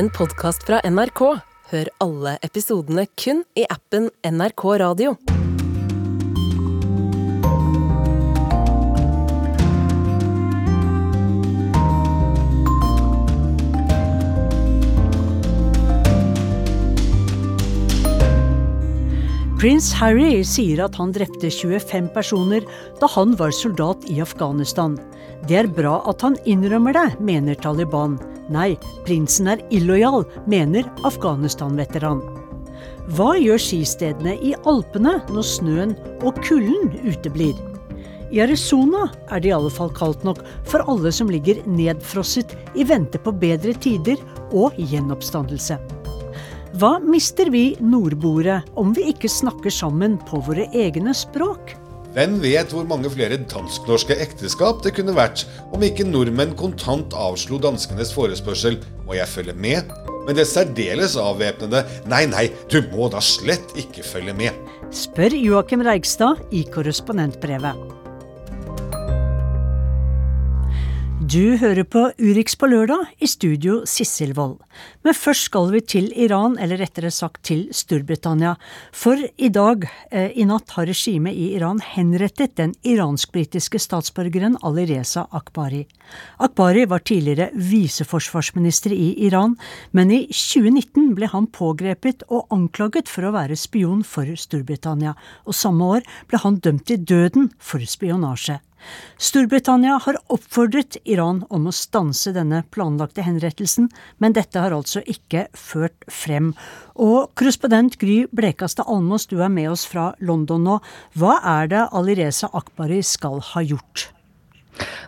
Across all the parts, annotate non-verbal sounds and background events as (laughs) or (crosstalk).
en podkast fra NRK. Hør alle episodene kun i appen NRK Radio. Prins Harry sier at han drepte 25 personer da han var soldat i Afghanistan. Det er bra at han innrømmer det, mener Taliban. Nei, prinsen er illojal, mener Afghanistan-veteran. Hva gjør skistedene i Alpene når snøen og kulden uteblir? I Arizona er det i alle fall kaldt nok for alle som ligger nedfrosset i vente på bedre tider og gjenoppstandelse. Hva mister vi nordboere om vi ikke snakker sammen på våre egne språk? Hvem vet hvor mange flere dansk-norske ekteskap det kunne vært om ikke nordmenn kontant avslo danskenes forespørsel 'må jeg følge med', men det særdeles avvæpnede 'nei, nei, du må da slett ikke følge med'. Spør Joakim Reigstad i korrespondentbrevet. Du hører på Urix på lørdag, i studio Sissel Wold. Men først skal vi til Iran, eller rettere sagt til Storbritannia. For i dag, eh, i natt, har regimet i Iran henrettet den iransk-britiske statsborgeren Alireza Akbari. Akbari var tidligere viseforsvarsminister i Iran, men i 2019 ble han pågrepet og anklaget for å være spion for Storbritannia, og samme år ble han dømt til døden for spionasje. Storbritannia har oppfordret Iran om å stanse denne planlagte henrettelsen, men dette har altså ikke ført frem. Og korrespondent Gry Blekastad Almås, du er med oss fra London nå. Hva er det Alireza Akbari skal ha gjort?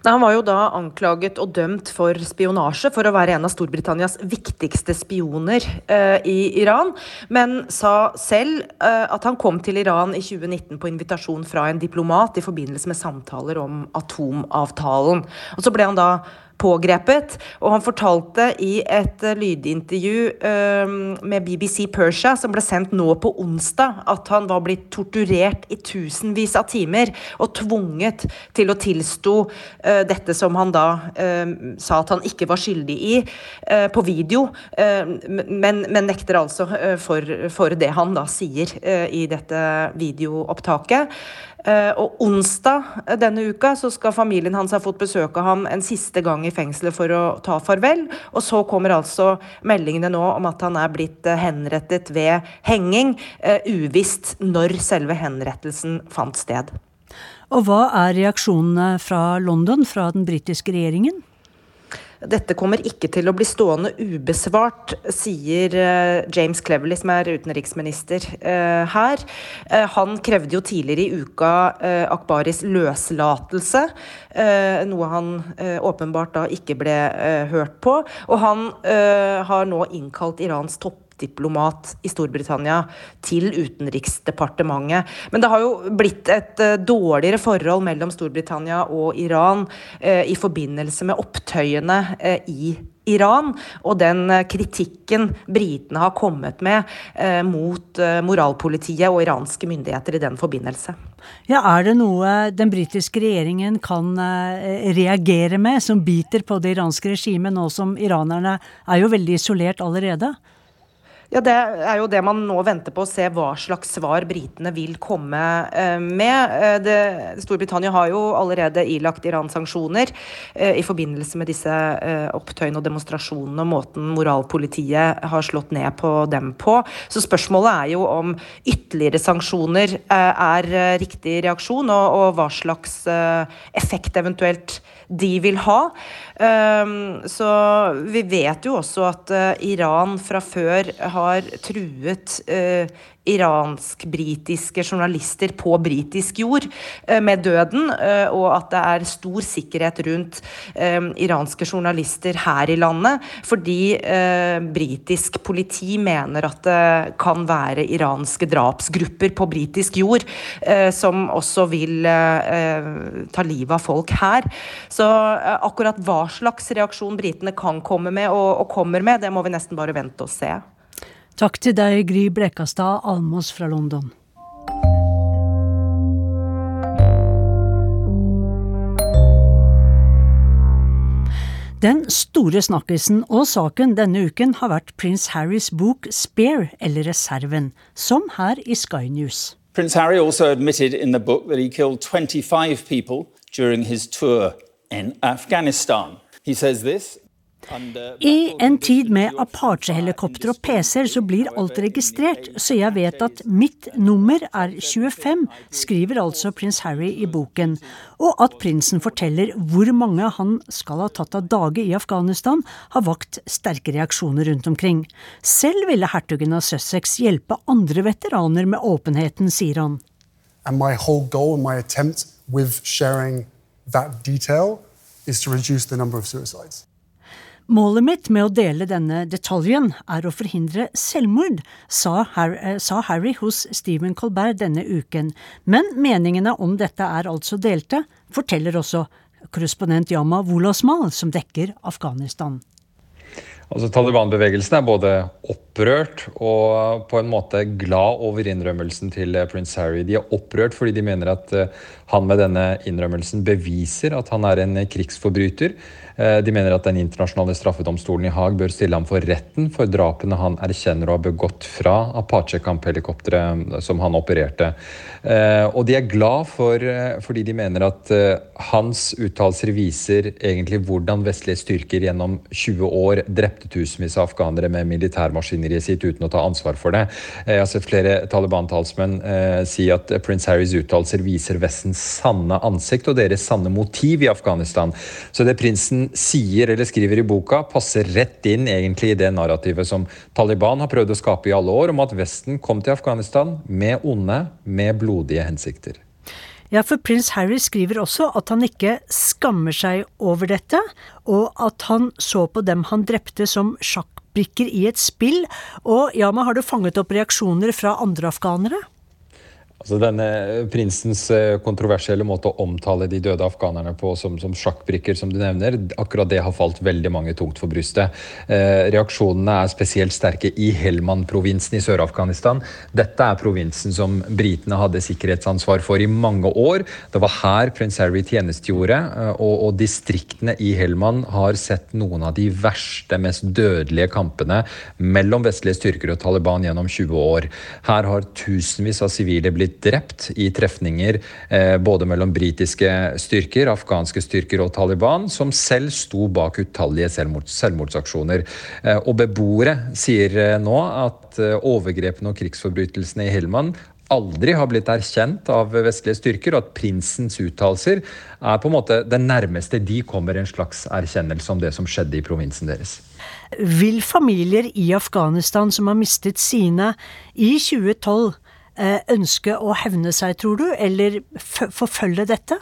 Nei, han var jo da anklaget og dømt for spionasje for å være en av Storbritannias viktigste spioner eh, i Iran, men sa selv eh, at han kom til Iran i 2019 på invitasjon fra en diplomat i forbindelse med samtaler om atomavtalen. Og så ble han da pågrepet. Og han fortalte i et uh, lydintervju uh, med BBC Persia, som ble sendt nå på onsdag, at han var blitt torturert i tusenvis av timer og tvunget til å tilstå uh, dette som han da sa at han ikke var skyldig i, på video, men, men, nekter altså for, for, det han da sier i dette videoopptaket. Eh, og onsdag eh, denne uka så skal familien hans ha fått besøk av ham en siste gang i fengselet for å ta farvel. Og så kommer altså meldingene nå om at han er blitt eh, henrettet ved henging. Uvisst når selve henrettelsen fant sted. Og hva er reaksjonene fra London, fra den britiske regjeringen? Dette kommer ikke til å bli stående ubesvart, sier eh, James Cleverley, som er utenriksminister eh, her. Eh, han krevde jo tidligere i uka Akbaris løslatelse, noe han åpenbart da ikke ble hørt på. Og han har nå innkalt Irans topp diplomat i Storbritannia til Utenriksdepartementet. Men det har jo blitt et uh, dårligere forhold mellom Storbritannia og Iran uh, i forbindelse med opptøyene uh, i Iran, og den kritikken britene har kommet med mot moralpolitiet og iranske myndigheter i den forbindelse. Ja, Er det noe den britiske regjeringen kan reagere med, som biter på det iranske regimet, nå som iranerne er jo veldig isolert allerede? Ja, Det er jo det man nå venter på, å se hva slags svar britene vil komme eh, med. Eh, det, Storbritannia har jo allerede ilagt Iran sanksjoner eh, i forbindelse med disse opptøyene og demonstrasjonene og måten moralpolitiet har slått ned på dem på. Så spørsmålet er jo om ytterligere sanksjoner er riktig reaksjon, og, og hva slags effekt eventuelt de vil ha. Så vi vet jo også at Iran fra før har har truet eh, iransk-britiske journalister på britisk jord eh, med døden, eh, og at det er stor sikkerhet rundt eh, iranske journalister her i landet, fordi britisk politi mener at det kan være iranske drapsgrupper på britisk jord som også vil ta livet av folk her. Så akkurat hva slags reaksjon britene kan komme med og, og kommer med, det må vi nesten bare vente og se. Takk til deg, Gry Blekastad Almås fra London. Den store snakkisen og saken denne uken har vært prins Harrys bok Spare, eller Reserven, som her i Sky News. Prins Harry also admitted in the book that he killed 25 people during his tour in Afghanistan. He says this I en tid med Apache-helikopter og PC-er så blir alt registrert, så jeg vet at mitt nummer er 25, skriver altså prins Harry i boken. Og at prinsen forteller hvor mange han skal ha tatt av dage i Afghanistan, har vakt sterke reaksjoner rundt omkring. Selv ville hertugen av Sussex hjelpe andre veteraner med åpenheten, sier han. And my whole goal and my attempt with sharing that detail is to reduce the number of suicides. Målet mitt med å dele denne detaljen er å forhindre selvmord, sa Harry, eh, sa Harry, hos Stephen Colbert denne uken. Men meningene om dette er altså delte, forteller også korrespondent Yama Wolasmal, som dekker Afghanistan. Altså Taliban-bevegelsen er både opprørt og på en måte glad over innrømmelsen til eh, prins Harry. De er opprørt fordi de mener at eh, han med denne innrømmelsen beviser at han er en krigsforbryter. Eh, de mener at Den internasjonale straffedomstolen i Haag bør stille ham for retten for drapene han erkjenner å ha begått fra Apache-kamphelikopteret som han opererte. Eh, og de er glad for, eh, fordi de mener at hans uttalelser viser egentlig hvordan vestlige styrker gjennom 20 år drepte tusenvis av afghanere med militærmaskineriet sitt uten å ta ansvar for det. Jeg har sett flere Taliban-talsmenn si at prins Harrys uttalelser viser Vestens sanne ansikt og deres sanne motiv i Afghanistan. Så det prinsen sier eller skriver i boka, passer rett inn egentlig i det narrativet som Taliban har prøvd å skape i alle år, om at Vesten kom til Afghanistan med onde, med blodige hensikter. Ja, for prins Harry skriver også at han ikke skammer seg over dette, og at han så på dem han drepte som sjakkbrikker i et spill. Og men har du fanget opp reaksjoner fra andre afghanere? Altså denne Prinsens eh, kontroversielle måte å omtale de døde afghanerne på som, som, sjakkbrikker, som du nevner, akkurat det har falt veldig mange tungt for brystet. Eh, reaksjonene er spesielt sterke i Helman-provinsen i Sør-Afghanistan. Dette er provinsen som britene hadde sikkerhetsansvar for i mange år. Det var her prins Harry tjenestegjorde, eh, og, og distriktene i Helman har sett noen av de verste, mest dødelige kampene mellom vestlige styrker og Taliban gjennom 20 år. Her har tusenvis av sivile blitt blitt drept i trefninger eh, både mellom britiske styrker, afghanske styrker og Taliban, som selv sto bak utallige selvmord, selvmordsaksjoner. Eh, og beboere sier eh, nå at overgrepene og krigsforbrytelsene i Helmand aldri har blitt erkjent av vestlige styrker, og at prinsens uttalelser er på en måte det nærmeste de kommer en slags erkjennelse om det som skjedde i provinsen deres. Vil familier i Afghanistan som har mistet sine i 2012, Eh, ønske å hevne seg, tror du, eller forfølge dette?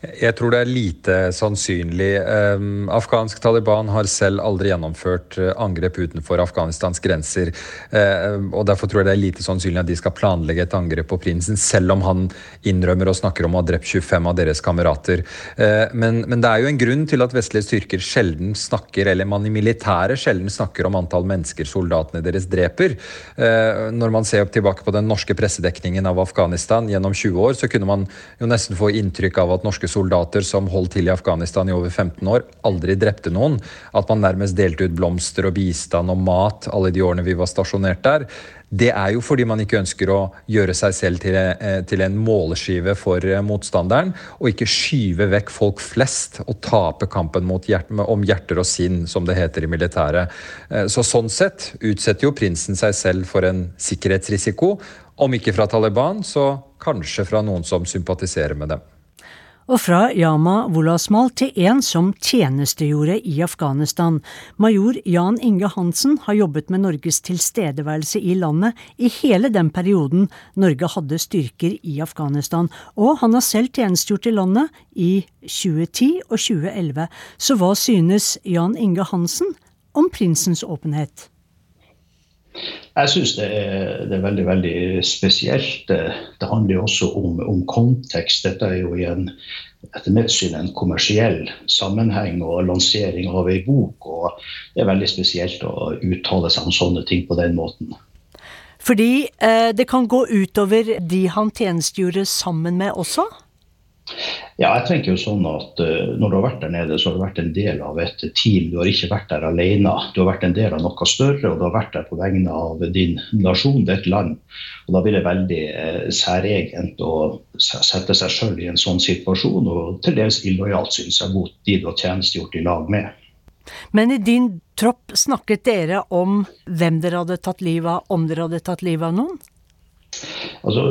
Jeg tror det er lite sannsynlig. Um, afghansk Taliban har selv aldri gjennomført uh, angrep utenfor Afghanistans grenser. Uh, og Derfor tror jeg det er lite sannsynlig at de skal planlegge et angrep på prinsen, selv om han innrømmer og snakker om å ha drept 25 av deres kamerater. Uh, men, men, det er jo en grunn til at vestlige styrker sjelden snakker, eller man i militæret sjelden snakker om antall mennesker soldatene deres dreper. Når man ser tilbake på den norske pressedekningen av Afghanistan gjennom 20 år, så kunne man jo nesten få inntrykk av at norske soldater som holdt til i Afghanistan i over 15 år, aldri drepte noen. At man nærmest delte ut blomster og bistand og mat alle de årene vi var stasjonert der. Det er jo fordi man ikke ønsker å gjøre seg selv til, eh, til en måleskive for eh, motstanderen, og ikke skyve vekk folk flest og tape kampen hjert om hjerter og sinn, som det heter i militæret. Eh, så sånn sett utsetter jo prinsen seg selv for en sikkerhetsrisiko. Om ikke fra Taliban, så kanskje fra noen som sympatiserer med dem og fra Yama Wolasmal til en som tjenestegjorde i Afghanistan. Major Jan Inge Hansen har jobbet med Norges tilstedeværelse i landet i hele den perioden Norge hadde styrker i Afghanistan, og han har selv tjenestegjort i landet i 2010 og 2011. Så hva synes Jan Inge Hansen om prinsens åpenhet? Jeg syns det, det, er veldig veldig spesielt. Det handler jo også om, om, kontekst. Dette er jo i en, etter mitt syn en kommersiell sammenheng og lansering av ei bok. og Det er veldig spesielt å uttale seg om sånne ting på den måten. Fordi eh, det kan gå utover de han tjenestegjorde sammen med også? Ja, jeg tenker jo sånn at uh, Når du har vært der nede, så har du vært en del av et team. Du har ikke vært der alene. Du har vært en del av noe større, og du har vært der på vegne av din nasjon, ditt land. Og Da blir det veldig uh, særegent å sette seg sjøl i en sånn situasjon, og til dels illojalt, syns jeg, mot de du har tjenestegjort i lag med. Men i din tropp snakket dere om hvem dere hadde tatt livet av, om dere hadde tatt livet av noen? Altså,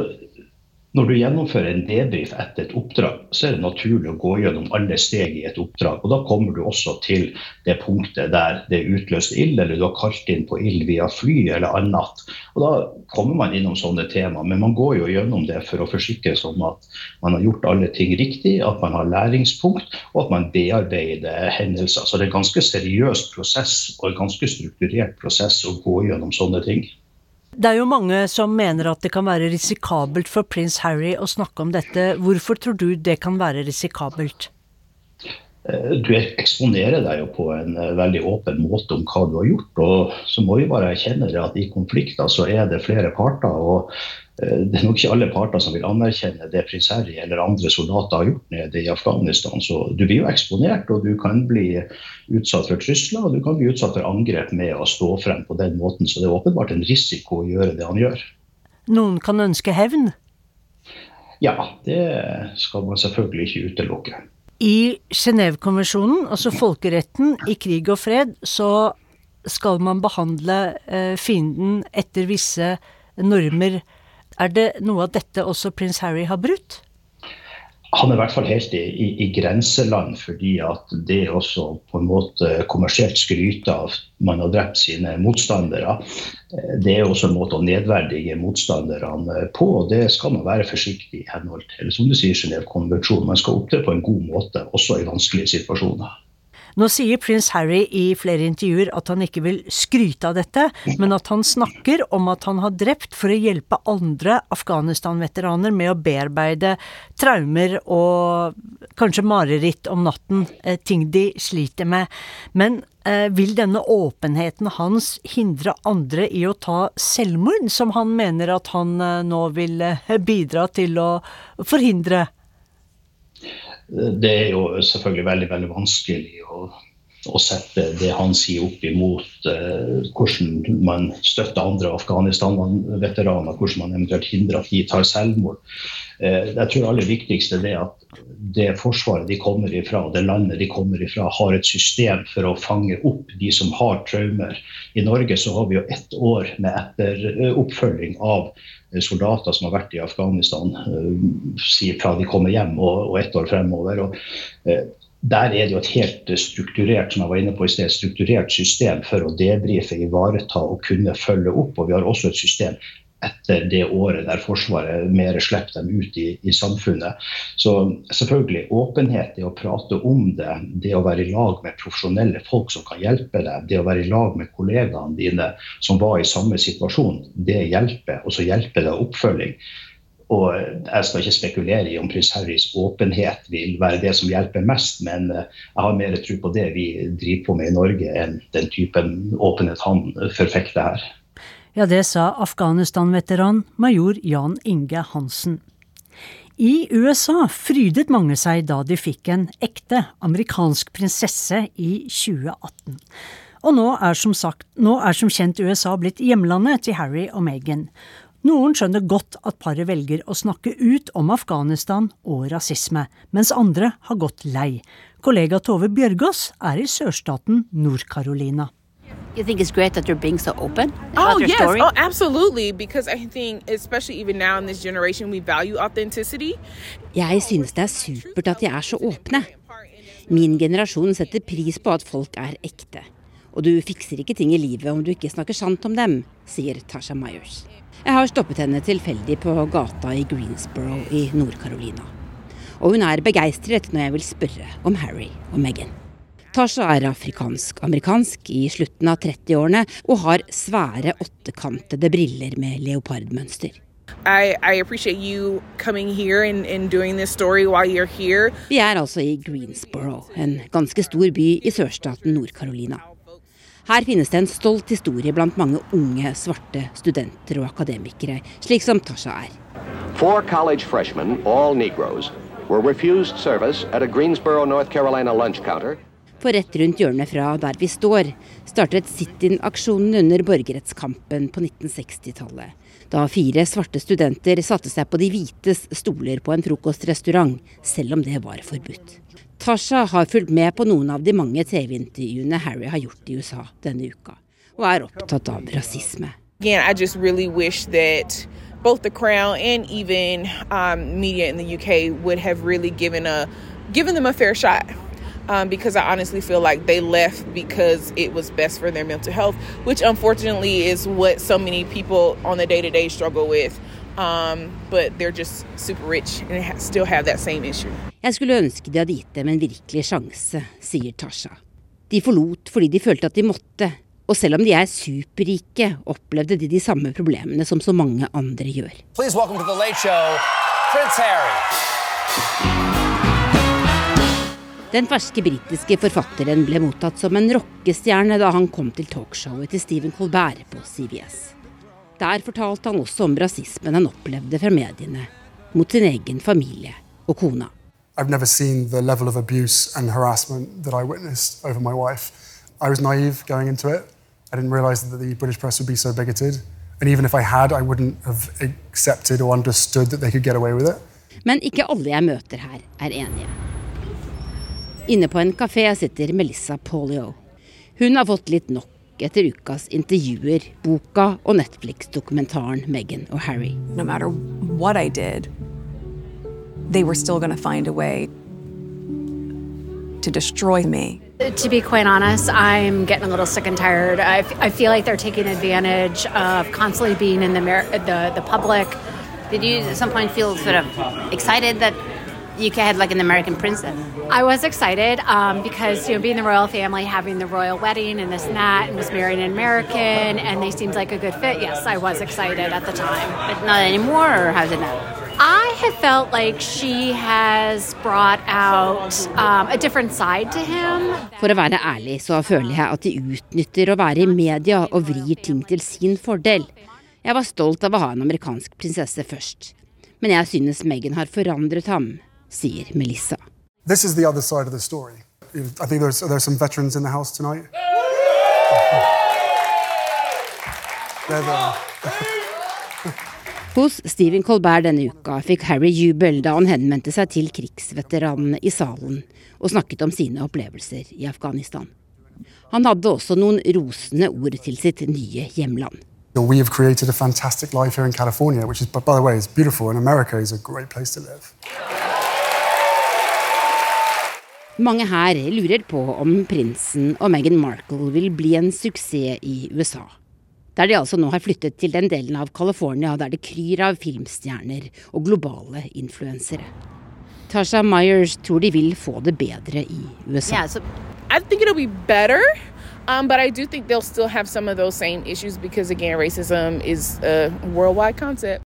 når du gjennomfører en debrief etter et oppdrag, så er det naturlig å gå gjennom alle steg i et oppdrag. og Da kommer du også til det punktet der det er utløst ild, eller du har kalt inn på ild via fly eller annet. Og Da kommer man innom sånne tema, men man går jo gjennom det for å forsikre seg om at man har gjort alle ting riktig, at man har læringspunkt, og at man bearbeider hendelser. Så det er en ganske seriøs prosess og en ganske strukturert prosess å gå gjennom sånne ting. Det er jo mange som mener at det kan være risikabelt for prins Harry å snakke om dette. Hvorfor tror du det kan være risikabelt? Eh, du eksponerer deg jo på en eh, veldig åpen måte om hva du har gjort. og Så må vi bare erkjenne at i konflikter så er det flere parter. og det er nok ikke alle parter som vil anerkjenne det prins Harry eller andre soldater har gjort nede i Afghanistan. Så du blir jo eksponert, og du kan bli utsatt for trusler og du kan bli utsatt for angrep med å stå frem på den måten. Så det er åpenbart en risiko å gjøre det han gjør. Noen kan ønske hevn? Ja, det skal man selvfølgelig ikke utelukke. I Genévekonvensjonen, altså folkeretten i krig og fred, så skal man behandle eh, fienden etter visse normer. Er det noe av dette også prins Harry har brutt? Han er i hvert fall helt i, i, i, grenseland, fordi at det også på en måte kommersielt skryte av at man har drept sine motstandere. Det er også en måte å nedverdige motstanderne på. og Det skal man være forsiktig i henhold til som du sier, Genévekonvensjonen. Man skal opptre på en god måte, også i vanskelige situasjoner. Nå sier prins Harry i flere intervjuer at han ikke vil skryte av dette, men at han snakker om at han har drept for å hjelpe andre Afghanistan-veteraner med å bearbeide traumer og kanskje mareritt om natten, eh, ting de sliter med. Men eh, vil denne åpenheten hans hindre andre i å ta selvmord, som han mener at han eh, nå vil bidra til å forhindre? Det er jo selvfølgelig veldig, veldig vanskelig å, å sette det han sier opp imot eh, hvordan man støtter andre Afghanistan-veteraner, hvordan man eventuelt hindrer at de tar selvmord. Eh, jeg tror det aller viktigste er at det forsvaret de kommer ifra, det landet de kommer ifra, har et system for å fange opp de som har traumer. I Norge så har vi jo ett år med etteroppfølging av Eh, soldater som har vært i Afghanistan eh, fra de kommer hjem og, og ett år fremover. Og, eh, der er det jo et helt strukturert som jeg var inne på i sted, strukturert system for å debrife, ivareta og kunne følge opp. Og vi har også et system etter det året der Forsvaret mer slipper dem ut i, i, samfunnet. Så selvfølgelig, åpenhet, det å prate om det, det å være i lag med profesjonelle folk som kan hjelpe deg, det å være i lag med kollegaene dine som var i samme situasjon, det hjelper. Og så hjelper det oppfølging. Og Jeg skal ikke spekulere i om prins Harrys åpenhet vil være det som hjelper mest, men jeg har mer tro på det vi driver på med i Norge, enn den typen åpenhet han forfekter her. Ja, det sa Afghanistan-veteran major Jan Inge Hansen. I USA frydet mange seg da de fikk en ekte amerikansk prinsesse i 2018. Og nå er som, sagt, nå er som kjent USA blitt hjemlandet til Harry og Meghan. Noen skjønner godt at paret velger å snakke ut om Afghanistan og rasisme, mens andre har gått lei. Kollega Tove Bjørgaas er i sørstaten Nord-Carolina. You think it's great that they're being so open about oh, their yes. story? Oh, absolutely. Because I think, especially even now in this generation, we value authenticity. Jeg synes det er supert at de er så åpne. Min generasjon setter pris på at folk er ekte. Og du fikser ikke ting i livet om du ikke snakker sant om dem, sier Tasha Myers. Jeg har stoppet henne tilfeldig på gata i Greensboro i Nord-Carolina. Og hun er begeistret når jeg vil spørre om Harry og Meghan. Tasha er afrikansk-amerikansk i slutten av 30-årene og har svære åttekantede briller med leopardmønster. I, I and, and Vi er altså i Greensboro, en ganske stor by i sørstaten Nord-Carolina. Her finnes det en stolt historie blant mange unge, svarte studenter og akademikere, slik som Tasha er. Four college freshmen, all Negroes, were refused service at a Greensboro, North Carolina lunch counter. For rett rundt hjørnet fra der vi står, startet sit-in-aksjonen under borgerrettskampen på 1960-tallet. Da fire svarte studenter satte seg på de hvites stoler på en frokostrestaurant, selv om det var forbudt. Tasha har fulgt med på noen av de mange TV-intervjuene Harry har gjort i USA denne uka, og er opptatt av rasisme. Again, I just really wish that both the Crown and even um, media in the UK would have really given a given them a fair shot. Um, because I honestly feel like they left because it was best for their mental health, which unfortunately is what so many people on the day to day struggle with. Um, but they're just super rich and ha still have that same issue. Jeg skulle ønske de hadde gitt dem en virkelig sjanse, sier Tasha. De forlot fordi de følte at de måtte, og selv om de er superrike, opplevde de de samme problemene som så mange andre gjør. Please welcome to the Late Show, Prince Harry. Den ferske britiske forfatteren ble mottatt som en rockestjerne da han kom til talkshowet til Stephen Colbert på CBS. Der fortalte han også om rasismen han opplevde fra mediene, mot sin egen familie og kona. I've never seen the level of abuse and harassment that I witnessed over my wife. I was naive going into it. I didn't realize that the British press would be so bigoted. And even if I had, I wouldn't have accepted or understood that they could get away with it. Men ikke alle jeg møter her, er enige. Inne på en kafé sitter Melissa Polio. Hun har fått litt nok etter ukas intervjuer, boka og Netflix-dokumentaren Meghan og Harry. No matter what I did, they were still going to find a way to destroy me. To be quite honest, I'm getting a little sick and tired. I, I feel like they're taking advantage of constantly being in the, the the public. Did you at some point feel sort of excited that UK had like an American princess? I was excited um, because you know being the royal family, having the royal wedding and this and that, and was marrying an American, and they seemed like a good fit. Yes, I was excited at the time. But not anymore, or how's it now? I have felt like she has brought out um, a different side to him. For å være ærlig så føler jeg at de utnytter å være i media og vrir ting til sin fordel. Jeg var stolt av å ha en amerikansk prinsesse først. Men jeg synes Meghan har forandret ham, sier Melissa. This is the other side of the story. I think there's, there's some veterans in the house tonight. They're the, (laughs) Hos Stephen Colbert denne uka fikk Harry jubel da han henvendte seg til krigsveteranene i salen og snakket om sine opplevelser i Afghanistan. Han hadde også noen rosende ord til sitt nye hjemland. We have created a fantastic life here in California, which is, by the way, is beautiful, and America is a great place to live. Mange her lurer på om prinsen og Meghan Markle vil bli en suksess i USA. Der de altså nå har flyttet til den delen av California der det kryr av filmstjerner og globale influensere. Tasha Myers tror de vil få det bedre i USA. Yeah, so I think it'll be better. Um, but I do think they'll still have some of those same issues because, again, racism is a worldwide concept.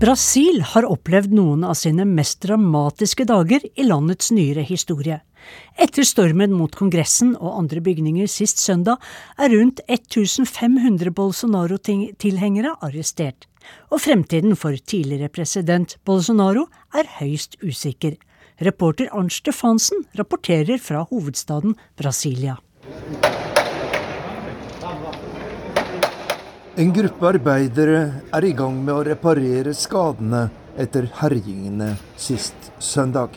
Brasil har opplevd noen av sine mest dramatiske dager i landets nyere historie. Etter stormen mot Kongressen og andre bygninger sist søndag er rundt 1500 Bolsonaro-tilhengere arrestert, og fremtiden for tidligere president Bolsonaro er høyst usikker. Reporter Arnt Stefansen rapporterer fra hovedstaden Brasilia. En gruppe arbeidere er i gang med å reparere skadene etter herjingene sist søndag.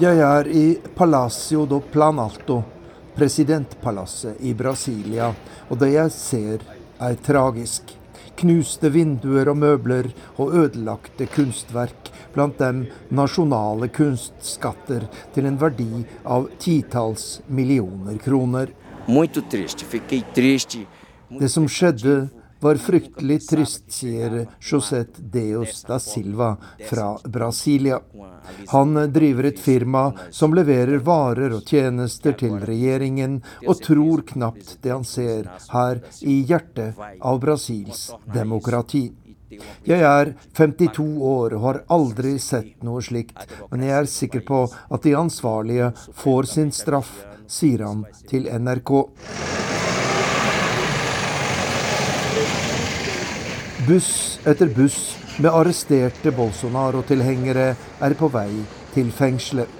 Jeg er i Palacio do Planalto, presidentpalasset i Brasilia, og det jeg ser er tragisk. Knuste vinduer og møbler og ødelagte kunstverk, blant dem nasjonale kunstskatter til en verdi av titalls millioner kroner. Muito triste, fiquei triste. Det som skjedde var fryktelig trist, sier Josette Deos da Silva fra Brasilia. Han driver et firma som leverer varer og tjenester til regjeringen, og tror knapt det han ser her i hjertet av Brasils demokrati. Jeg er 52 år og har aldri sett noe slikt, men jeg er sikker på at de ansvarlige får sin straff, sier han til NRK. Buss etter buss med arresterte Bolsonaro-tilhengere er på vei til fengselet.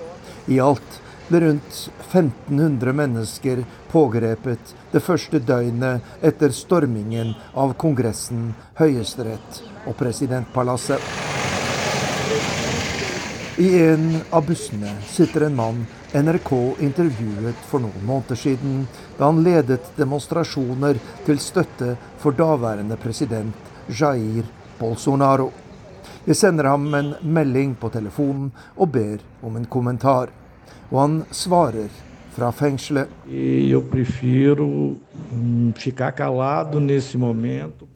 I alt ble rundt 1500 mennesker pågrepet det første døgnet etter stormingen av Kongressen, Høyesterett og presidentpalasset. I en av bussene sitter en mann NRK intervjuet for noen måneder siden, da han ledet demonstrasjoner til støtte for daværende president Jair Bolsonaro. Jeg sender ham en melding på telefonen og ber om en kommentar. Og han svarer fra fengselet.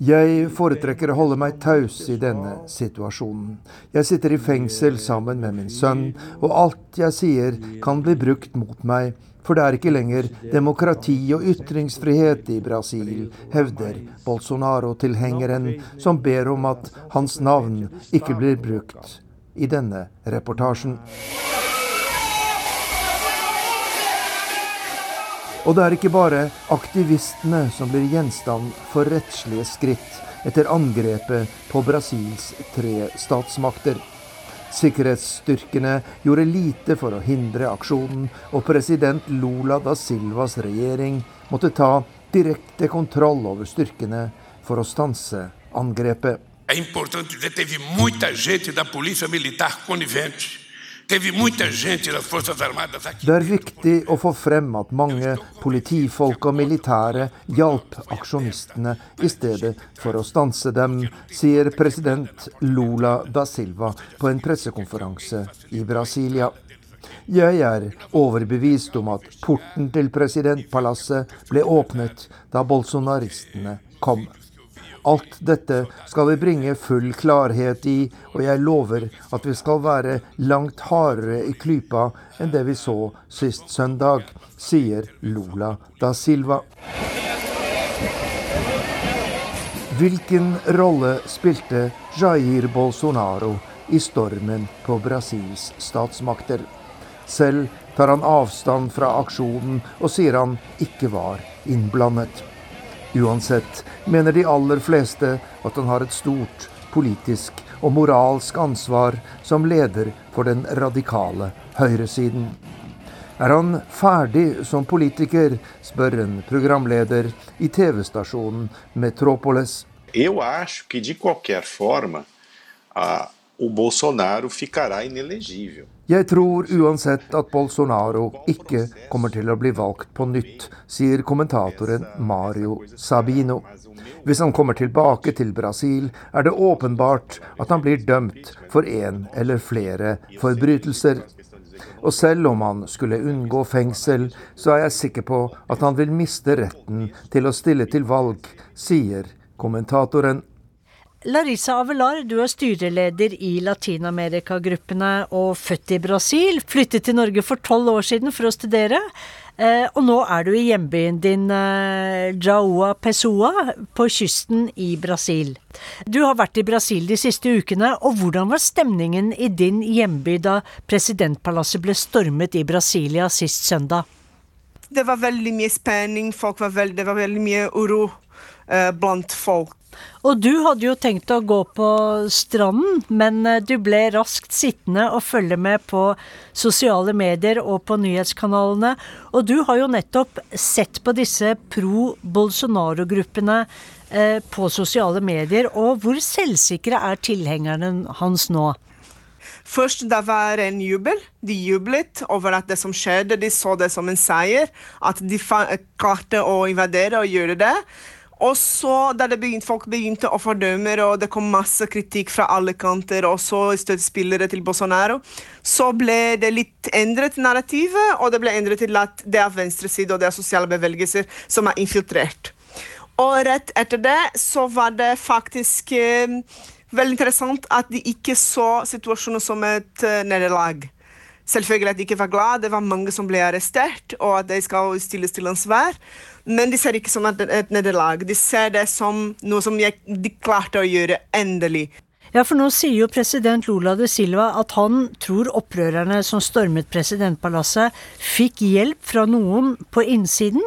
Jeg foretrekker å holde meg taus i denne situasjonen. Jeg sitter i fengsel sammen med min sønn, og alt jeg sier kan bli brukt mot meg for det er ikke lenger demokrati og ytringsfrihet i Brasil, hevder Bolsonaro-tilhengeren, som ber om at hans navn ikke blir brukt i denne reportasjen. Og det er ikke bare aktivistene som blir gjenstand for rettslige skritt etter angrepet på Brasils tre statsmakter. Sikkerhetsstyrkene gjorde lite for å hindre aksjonen, og president Lula da Silvas regjering måtte ta direkte kontroll over styrkene for å stanse angrepet. É importante det teve muita gente da polícia militar conivente det er viktig å få frem at mange politifolk og militære hjalp aksjonistene i stedet for å stanse dem, sier president Lula da Silva på en pressekonferanse i Brasilia. Jeg er overbevist om at porten til presidentpalasset ble åpnet da bolsonaristene kom. Alt dette skal vi bringe full klarhet i, og jeg lover at vi skal være langt hardere i klypa enn det vi så sist søndag, sier Lula da Silva. Hvilken rolle spilte Jair Bolsonaro i stormen på Brasils statsmakter? Selv tar han avstand fra aksjonen og sier han ikke var innblandet. Uansett mener de aller fleste at han har et stort politisk og moralsk ansvar som leder for den radikale høyresiden. Er han ferdig som politiker, spør en programleder i TV-stasjonen Metropolis. Eu acho que de forma uh, o Bolsonaro ficará inelegível. Jeg tror uansett at Bolsonaro ikke kommer til å bli valgt på nytt, sier kommentatoren Mario Sabino. Hvis han kommer tilbake til Brasil, er det åpenbart at han blir dømt for en eller flere forbrytelser. Og selv om han skulle unngå fengsel, så er jeg sikker på at han vil miste retten til å stille til valg, sier kommentatoren. Larissa Avelar, du er styreleder i Latin-Amerika-gruppene og født i Brasil. Flyttet til Norge for tolv år siden for å studere. Eh, og nå er du i hjembyen din eh, Jaua Pessoa på kysten i Brasil. Du har vært i Brasil de siste ukene, og hvordan var stemningen i din hjemby da presidentpalasset ble stormet i Brasilia sist søndag? Det var veldig mye spenning, var veldig, det var veldig mye uro eh, blant folk. Og du hadde jo tenkt å gå på stranden, men eh, du ble raskt sittende og følge med på sosiale medier og på nyhetskanalene. Og du har jo nettopp sett på disse pro Bolsonaro-gruppene eh, på sosiale medier. Og hvor selvsikre er tilhengerne hans nå? Først det var en jubel. De jublet over at det som skjedde. De så det som en seier. At de klarte å invadere og gjøre det. Og så da det begynte, folk begynte å fordømme, og det kom masse kritikk fra alle kanter, også støttespillere til Bolsonaro, så ble det litt endret narrativet, og det ble endret til at det er venstreside og det er sosiale bevegelser som er infiltrert. Og rett etter det så var det faktisk eh, veldig interessant at de ikke så situasjonen som et uh, nederlag. Selvfølgelig at de ikke var glad, det var mange som ble arrestert, og at de skal stilles til ansvar. Men de ser ikke som et, nederlag. De ser det som noe som de klarte å gjøre endelig. Ja, for nå sier jo president Lula de Silva at han tror opprørerne som stormet presidentpalasset, fikk hjelp fra noen på innsiden.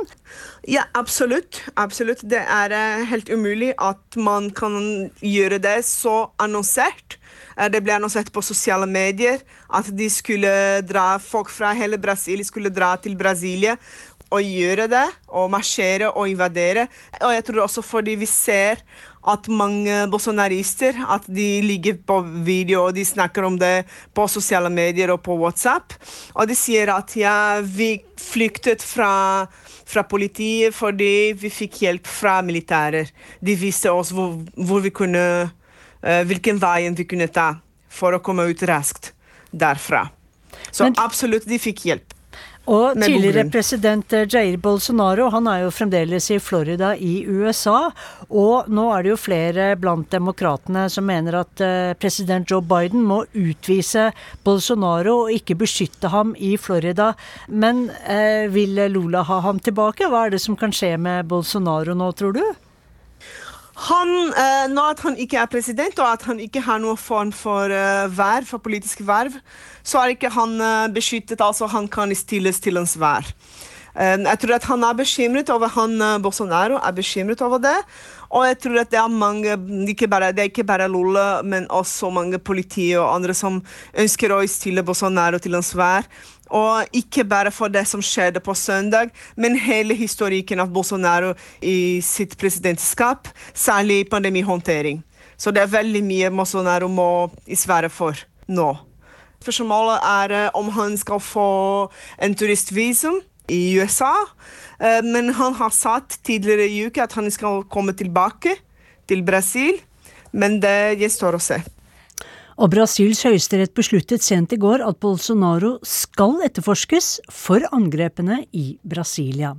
Ja, absolutt. Absolutt. Det er eh, helt umulig at man kan gjøre det så annonsert. Eh, Det ble annonsert på sosiale medier at de skulle dra, folk fra hele Brasil skulle dra til Brasilia og gjøre det. Og marsjere og invadere. Og jeg tror også fordi vi ser at mange bolsonarister at de ligger på video og de snakker om det på sosiale medier og på WhatsApp. Og de sier at ja, vi flyktet fra, fra politiet fordi vi fikk hjelp fra militærer. De viste oss hvor, hvor vi kunne, hvilken veien vi kunne ta for å komme ut raskt derfra. Så absolutt, de fikk hjelp. Og tidligere president eh, Jair Bolsonaro han er jo fremdeles i Florida i USA. Og nå er det jo flere blant demokratene som mener at eh, president Joe Biden må utvise Bolsonaro og ikke beskytte ham i Florida. Men eh, vil Lula ha ham tilbake? Hva er det som kan skje med Bolsonaro nå, tror du? Han, eh, nå at han ikke er president, og at han ikke har noen form for eh, verv, for politisk verv, så er ikke han eh, beskyttet. Altså, han kan stilles til hans Eh, jeg tror at han er bekymret over han, Bolsonaro er bekymret over det. Og jeg tror at det er mange, ikke bare, det er ikke bare Lula, men også mange politi og andre som ønsker å stille Bolsonaro til ansvar. Og ikke bare for det som skjedde på søndag, men hele historikken av Bolsonaro i sitt presidentskap, særlig pandemihåndtering. Så det er veldig mye Bolsonaro må i Sverige for nå. Spørsmålet er eh, om han skal få en turistvisum i USA. Eh, Men han har sagt tidligere i uka at han skal komme tilbake til Brasil. Men det gjenstår å se. Og Brasils høyesterett besluttet sent i går at Bolsonaro skal etterforskes for angrepene i Brasilia.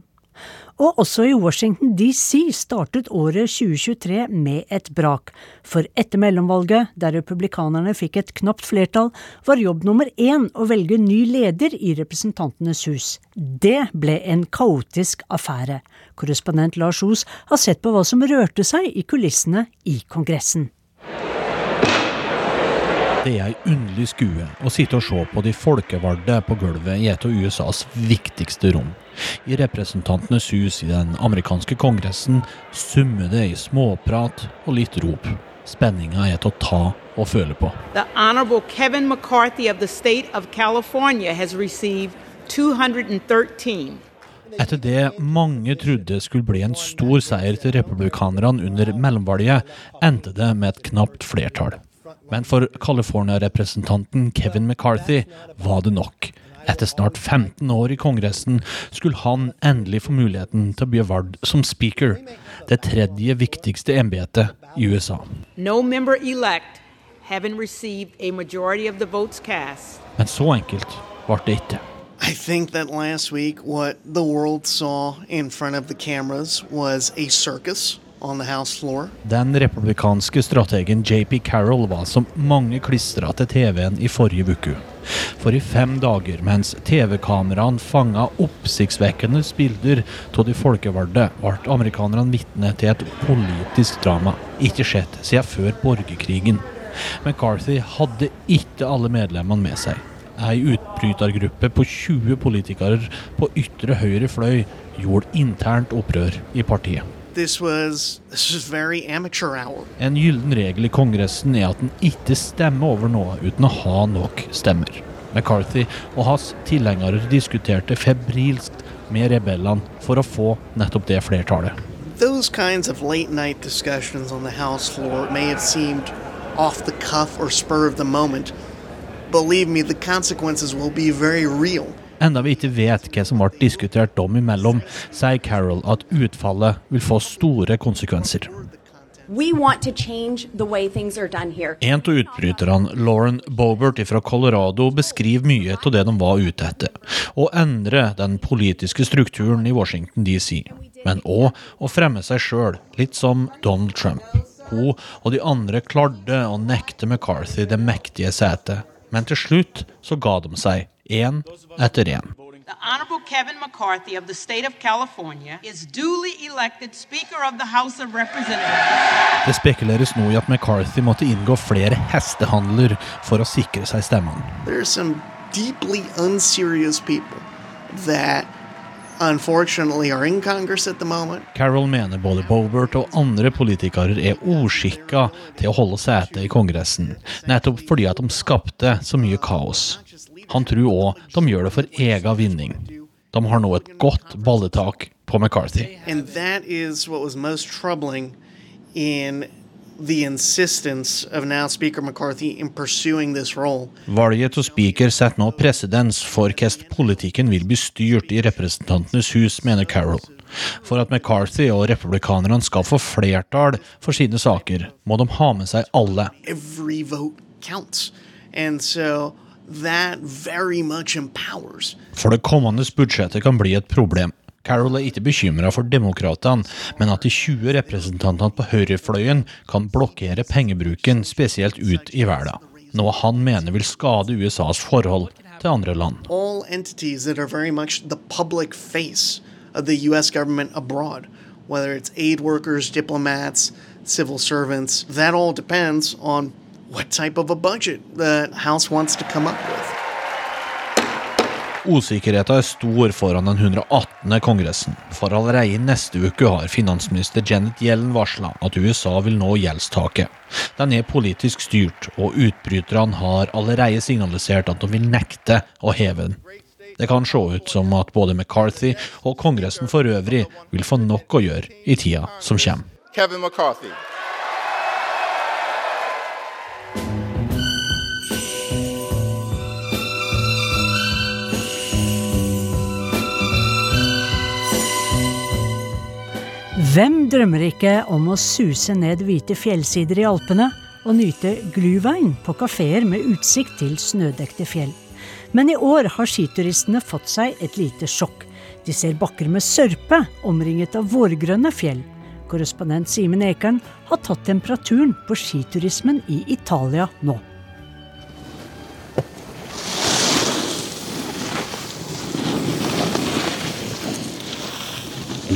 Og også i Washington DC startet året 2023 med et brak. For etter mellomvalget, der republikanerne fikk et knapt flertall, var jobb nummer én å velge ny leder i Representantenes hus. Det ble en kaotisk affære. Korrespondent Lars Os har sett på hva som rørte seg i kulissene i Kongressen. Det er ei underlig skue å sitte og se på de folkevalgte på gulvet i et av USAs viktigste rom. I Representantenes hus i den amerikanske kongressen summer det i småprat og litt rop. Spenninga er til å ta og føle på. The Honorable Kevin McCarthy of the state of California has received 213. Etter det mange trodde skulle bli en stor seier til republikanerne under mellomvalget, endte det med et knapt flertall. Men for California-representanten Kevin McCarthy var det nok. Etter snart 15 år i Kongressen skulle han endelig få muligheten til å bli valgt som speaker, det tredje viktigste embetet i USA. No member elect having received a majority of the votes cast. Men så enkelt ble det ikke. I think that last week, what the world saw in front of the cameras was a circus Den republikanske strategen JP Carroll var som mange klistra til TV-en i forrige uke. For i fem dager, mens TV-kameraene fanga oppsiktsvekkende bilder av de folkevalgte, ble amerikanerne vitne til et politisk drama ikke sett siden før borgerkrigen. McCarthy hadde ikke alle medlemmene med seg. Ei utbrytergruppe på 20 politikere på ytre høyre fløy gjorde internt opprør i partiet. This was this was very amateur hour. En gyllen regel i Kongressen er at en ikke stemmer over noe uten å ha nok stemmer. McCarthy og hans tilhengere diskuterte febrilsk med rebellene for å få nettopp det flertallet. Those kinds of late night discussions on the House floor may have seemed off the cuff or spur of the moment. Believe me, the consequences will be very real. Enda vi ikke vet hva som ble diskutert dem imellom, sier Carol at utfallet vil få store konsekvenser. En av utbryterne, Lauren Bobert fra Colorado, beskriver mye av det de var ute etter. Å endre den politiske strukturen i Washington DC, men òg å fremme seg sjøl, litt som Donald Trump. Hun og de andre klarte å nekte McCarthy det mektige setet, men til slutt så ga de seg, én etter én. the Honorable Kevin McCarthy of the state of California is duly elected Speaker of the House of Representatives. Det spekuleres nå i at McCarthy måtte inngå flere hestehandler for å sikre seg stemmen. There are some deeply unserious people that unfortunately are in Congress at the moment. Carol mener både Bobert og andre politikere er ordskikka til å holde sete i Kongressen, nettopp fordi at de skapte så mye kaos. Han tror òg de gjør det for egen vinning. De har nå et godt balletak på McCarthy. Valget av speaker setter nå presedens for hvordan politikken vil bli styrt i Representantenes hus, mener Carol. For at McCarthy og republikanerne skal få flertall for sine saker, må de ha med seg alle. Every vote counts. And so that very much empowers. For det kommende budsjettet kan bli et problem. Carol er ikke bekymra for demokratene, men at de 20 representantene på høyrefløyen kan blokkere pengebruken, spesielt ut i verden. Noe han mener vil skade USAs forhold til andre land. All entities that are very much the public face of the U.S. government abroad, whether it's aid workers, diplomats, civil servants, that all depends on what type of a budget the House wants to come up with. Usikkerheten er stor foran den 118. kongressen, for allerede neste uke har finansminister Janet Yellen varsla at USA vil nå gjeldstaket. Den er politisk styrt, og utbryterne har allerede signalisert at de vil nekte å heve den. Det kan se ut som at både McCarthy og Kongressen for øvrig vil få nok å gjøre i tida som kommer. Kevin McCarthy. Hvem drømmer ikke om å suse ned hvite fjellsider i Alpene og nyte gluvein på kafeer med utsikt til snødekte fjell? Men i år har skituristene fått seg et lite sjokk. De ser bakker med sørpe omringet av vårgrønne fjell. Korrespondent Simen Ekern har tatt temperaturen på skiturismen i Italia nå.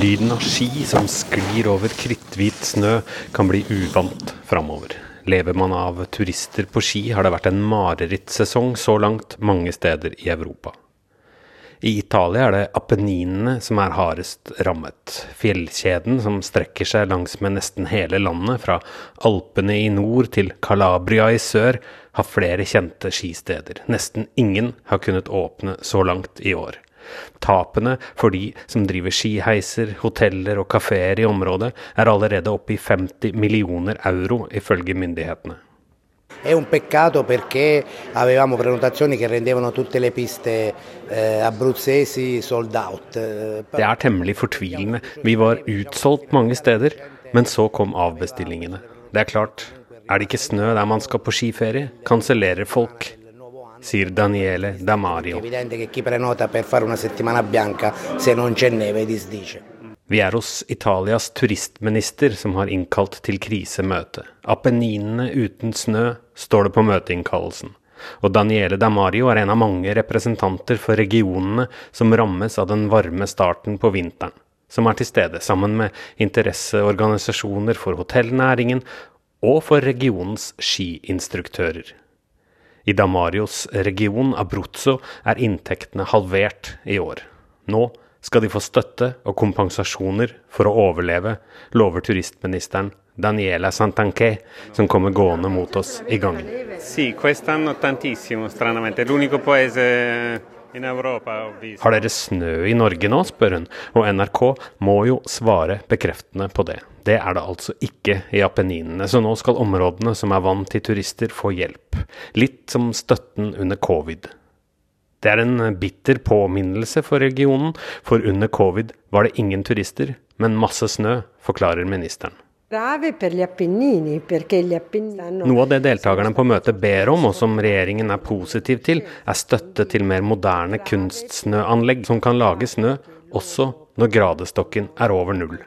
Lyden av ski som sklir over kritthvit snø, kan bli uvant framover. Lever man av turister på ski, har det vært en marerittsesong så langt mange steder i Europa. I Italia er det Apenninene som er hardest rammet. Fjellkjeden som strekker seg langsmed nesten hele landet, fra Alpene i nord til Calabria i sør, har flere kjente skisteder. Nesten ingen har kunnet åpne så langt i år. Tapene for de som driver skiheiser, hoteller og kafeer i området, er allerede oppe i 50 millioner euro, ifølge myndighetene. È un peccato perché avevamo prenotazioni che rendevano tutte le piste eh, abruzzesi sold out. Eh, Det er temmelig fortvilende. Vi var utsolgt mange steder, men så kom avbestillingene. Det er klart, er det ikke snø der man skal på skiferie, kansellerer folk sier Daniele Damario. Vi er hos Italias turistminister som har innkalt til krisemøte. Apenninene uten snø, står det på møteinnkallelsen. Og Daniele Damario er en av mange representanter for regionene som rammes av den varme starten på vinteren, som er til stede sammen med interesseorganisasjoner for hotellnæringen og for regionens skiinstruktører. I Damarios region, Abruzzo, er inntektene halvert i år. Nå skal de få støtte og kompensasjoner for å overleve, lover turistministeren Daniela Santanché, som kommer gående mot oss i gangen. Sì, quest'anno tantissimo, stranamente. L'unico paese Har dere snø i Norge nå, spør hun, og NRK må jo svare bekreftende på det. Det er det altså ikke i Apenninene, så nå skal områdene som er vant til turister få hjelp. Litt som støtten under covid. Det er en bitter påminnelse for regionen, for under covid var det ingen turister, men masse snø, forklarer ministeren. Noe av det deltakerne på møtet ber om, og som regjeringen er positiv til, er støtte til mer moderne kunstsnøanlegg som kan lage snø også når gradestokken er over null.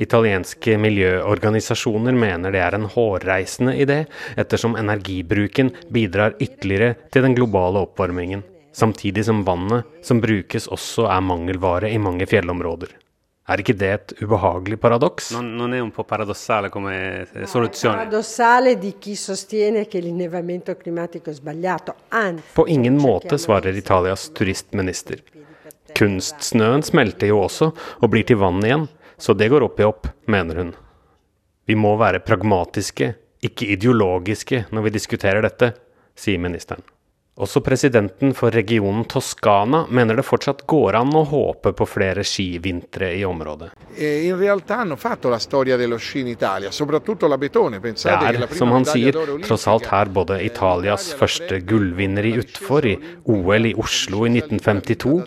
Italienske miljøorganisasjoner mener det er en hårreisende idé, ettersom energibruken bidrar ytterligere til den globale oppvarmingen, samtidig som vannet som brukes også er mangelvare i mange fjellområder. Er ikke det et ubehagelig paradoks? Non, non è un po' paradossale come soluzione? Paradossale di chi sostiene che l'innevamento climatico è sbagliato, anzi På ingen måte, svarer Italias turistminister. Kunstsnøen smelter jo også og blir til vann igjen, så det går opp i opp, mener hun. Vi må være pragmatiske, ikke ideologiske, når vi diskuterer dette, sier ministeren. Også presidenten for regionen Toskana mener det fortsatt går an å håpe på flere skivintre i området. In hanno fatto la dello sci in Italia, soprattutto l'Abetone. Det er, prima som han sier, tross alt her både Italias første gullvinner i utfor i OL i Oslo i 1952,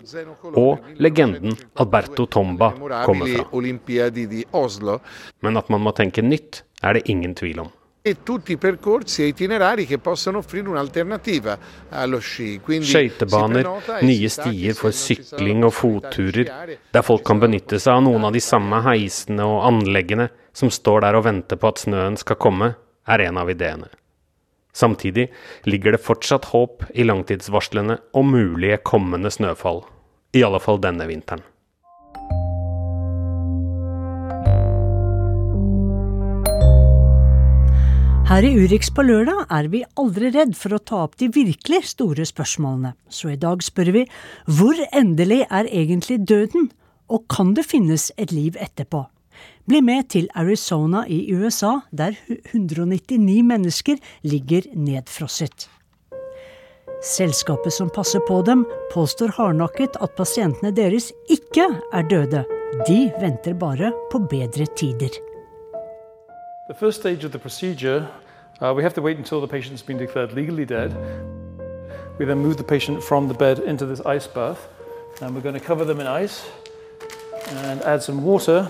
og legenden Alberto Tomba kommer fra. Men at man må tenke nytt, er det ingen tvil om. E tutti i percorsi e itinerari che possono offrire un'alternativa allo sci. Quindi Skøytebaner, e nye stier for sykling og fotturer, der folk kan benytte seg av noen av de samme heisene og anleggene som står der og venter på at snøen skal komme, er en av ideene. Samtidig ligger det fortsatt håp i langtidsvarslene om mulige kommende snøfall. I alle fall denne vinteren. Her i Urix på lørdag er vi aldri redd for å ta opp de virkelig store spørsmålene, så i dag spør vi hvor endelig er egentlig døden, og kan det finnes et liv etterpå? Bli med til Arizona i USA, der 199 mennesker ligger nedfrosset. Selskapet som passer på dem, påstår hardnakket at pasientene deres ikke er døde. De venter bare på bedre tider. The first stage of the procedure, uh, we have to wait until the patient's been declared legally dead. We then move the patient from the bed into this ice bath, and we're going to cover them in ice and add some water.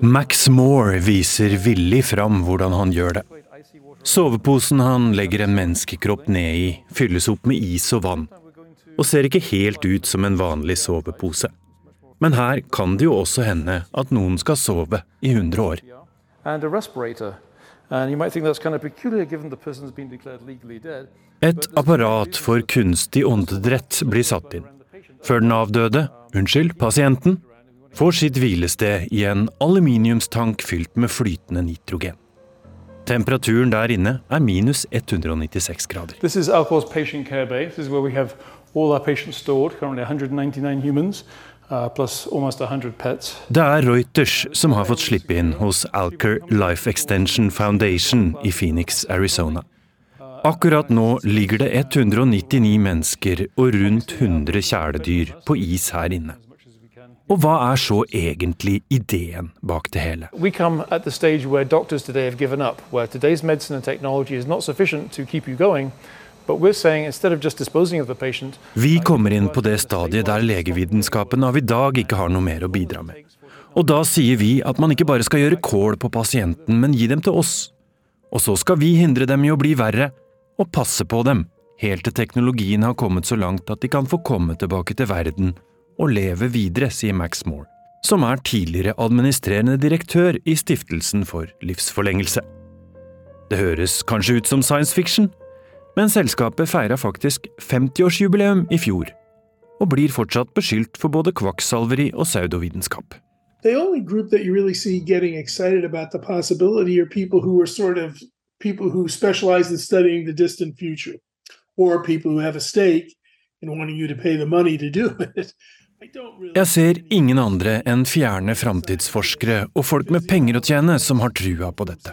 Max Moore viser villig fram hvordan han gjør det. Soveposen han legger en menneskekropp ned i, fylles opp med is og vann, og ser ikke helt ut som en vanlig sovepose. Men her kan det jo også hende at noen skal sove i 100 år. and a respirator. Et apparat for kunstig åndedrett blir satt inn, før den avdøde, unnskyld, pasienten, får sitt hvilested i en aluminiumstank fylt med flytende nitrogen. Temperaturen der inne er minus 196 grader. This is Alcor's patient care bay. This is where we have all our patients stored, currently 199 humans, uh, plus almost 100 pets. Det er Reuters som har fått slippe inn hos Alker Life Extension Foundation i Phoenix, Arizona. Akkurat nå ligger det 199 mennesker og rundt 100 kjæledyr på is her inne. Og hva er så egentlig ideen bak det hele? Vi kommer til stedet hvor hvor doctors i dag har gitt opp. today's medisin og teknologi ikke er sufficient til å holde deg But Vi kommer inn på det stadiet der legevitenskapen av i dag ikke har noe mer å bidra med. Og da sier vi at man ikke bare skal gjøre kål på pasienten, men gi dem til oss. Og så skal vi hindre dem i å bli verre, og passe på dem, helt til teknologien har kommet så langt at de kan få komme tilbake til verden og leve videre, sier Max Moore, som er tidligere administrerende direktør i Stiftelsen for livsforlengelse. Det høres kanskje ut som science fiction, men selskapet feira faktisk 50-årsjubileum i fjor, og blir fortsatt beskyldt for både kvakksalveri og pseudovitenskap. the only group that you really see getting excited about the possibility are people who are sort of people who specialize in studying the distant future or people who have a stake in wanting you to pay the money to do (laughs) it. Jeg ser ingen andre enn fjerne framtidsforskere og folk med penger å tjene som har trua på dette.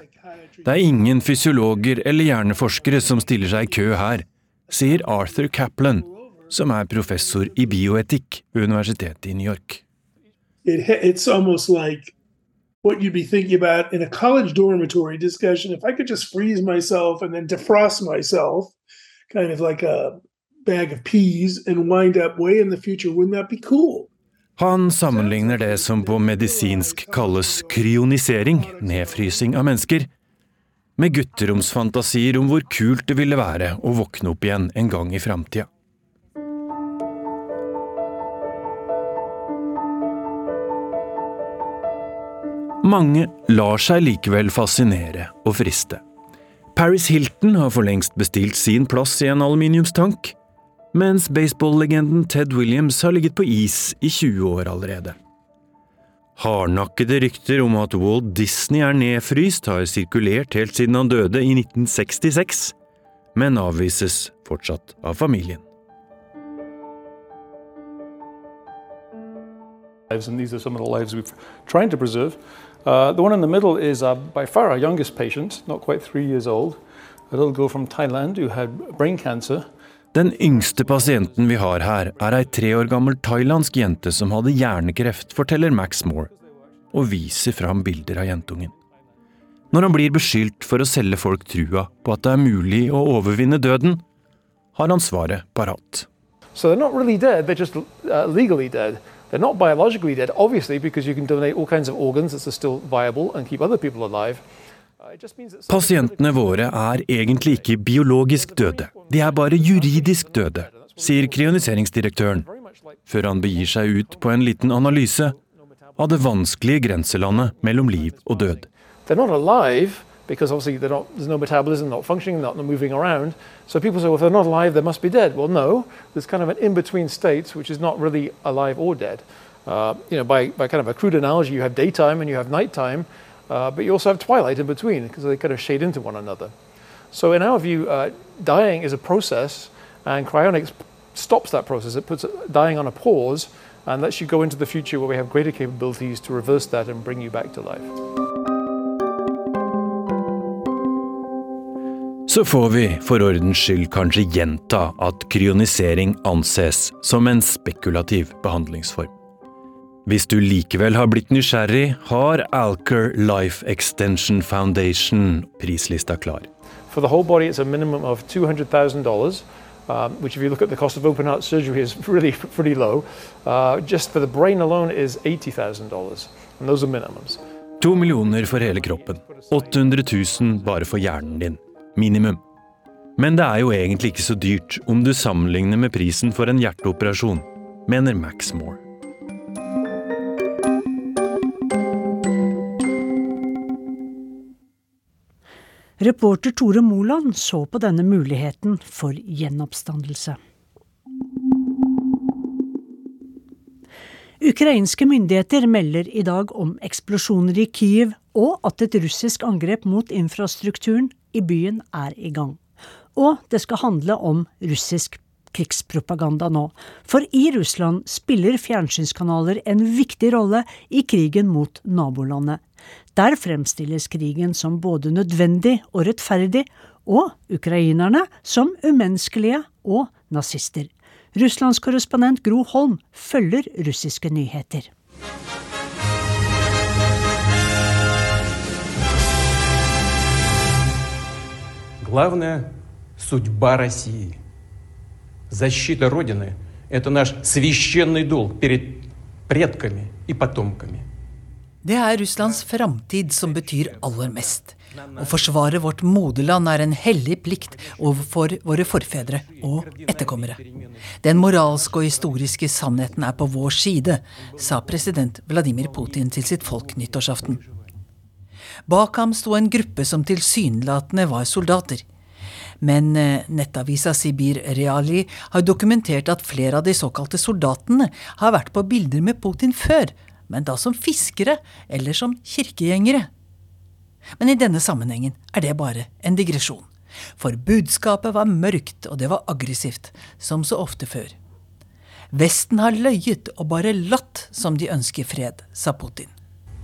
Det er ingen fysiologer eller hjerneforskere som stiller seg i kø her, sier Arthur Kaplan, som er professor i bioetikk ved Universitetet i New York. it it's almost like what you'd be thinking about in a college dormitory discussion. If I could just freeze myself and then defrost myself, kind of like a bag of peas, and wind up way in the future, wouldn't that be cool? Han sammenligner det som på medisinsk kalles kryonisering, nedfrysing av mennesker, med gutteromsfantasier om hvor kult det ville være å våkne opp igjen en gang i framtida. Mange lar seg likevel fascinere og friste. Paris Hilton har for lengst bestilt sin plass i en aluminiumstank. Mens baseballlegenden Ted Williams har ligget på is i 20 år allerede. Hardnakkede rykter om at Walt Disney er nedfryst, har sirkulert helt siden han døde i 1966, men avvises fortsatt av familien. And these are some of the lives we're trying to preserve. Uh, the one in the middle is uh, by far our youngest patient, not quite three years old. A little girl from Thailand who had brain cancer. Den yngste pasienten vi har her, er ei tre år gammel thailandsk jente som hadde hjernekreft, forteller Max Moore, og viser fram bilder av jentungen. Når han blir beskyldt for å selge folk trua på at det er mulig å overvinne døden, har han svaret parat. So they're not really dead, they're just uh, legally dead. They're not biologically dead, obviously, because you can donate all kinds of organs that are still viable and keep other people alive. Pasientene våre er egentlig ikke biologisk døde, de er bare juridisk døde, sier krioniseringsdirektøren, før han begir seg ut på en liten analyse av det vanskelige grenselandet mellom liv og død. because obviously not, there's no metabolism, not functioning, not moving around. So people say, well, if they're not alive, they must be dead. Well, no, there's kind of an in-between state, which is not really alive or dead. Uh, you know, by, by kind of a crude analogy, you have daytime and you have nighttime. Uh, but you also have twilight in between because they kind of shade into one another. So, in our view, uh, dying is a process, and cryonics stops that process. It puts dying on a pause and lets you go into the future where we have greater capabilities to reverse that and bring you back to life. Så får vi for ordens skyld kanskje gjenta at kryonisering anses som en spekulativ behandlingsform. Hvis du likevel har blitt nysgjerrig, har Alker Life Extension Foundation prislista klar. For the whole body, it's a minimum of $200,000, um, which if you look at the cost of open heart surgery is (laughs) really (laughs) pretty low. Uh, just for the brain alone is $80,000, and those are minimums. To millioner for hele kroppen. 800 000 bare for hjernen din. Minimum. Men det er jo egentlig ikke så dyrt om du sammenligner med prisen for en hjerteoperasjon, mener Max Reporter Tore Moland så på denne muligheten for gjenoppstandelse. Ukrainske myndigheter melder i dag om eksplosjoner i Kyiv, og at et russisk angrep mot infrastrukturen i byen er i gang. Og det skal handle om russisk krigspropaganda nå. For i Russland spiller fjernsynskanaler en viktig rolle i krigen mot nabolandet. Der fremstilles krigen som både nødvendig og rettferdig, og ukrainerne som umenneskelige og nazister. Russlands korrespondent Gro Holm følger russiske nyheter. Главная судьба России. Защита Родины – это наш священный долг перед предками и потомками – det er Russlands framtid som betyr aller mest. Å forsvare vårt moderland er en hellig plikt overfor våre forfedre og etterkommere. Den moralske og historiske sannheten er på vår side, sa president Vladimir Putin til sitt folk nyttårsaften. Bak ham sto en gruppe som tilsynelatende var soldater. Men eh, nettavisa Sibir Reali har dokumentert at flere av de såkalte soldatene har vært på bilder med Putin før, men da som fiskere eller som kirkegjengere. Men i denne sammenhengen er det bare en digresjon. For budskapet var mørkt, og det var aggressivt, som så ofte før. Vesten har løyet og bare latt som de ønsker fred, sa Putin.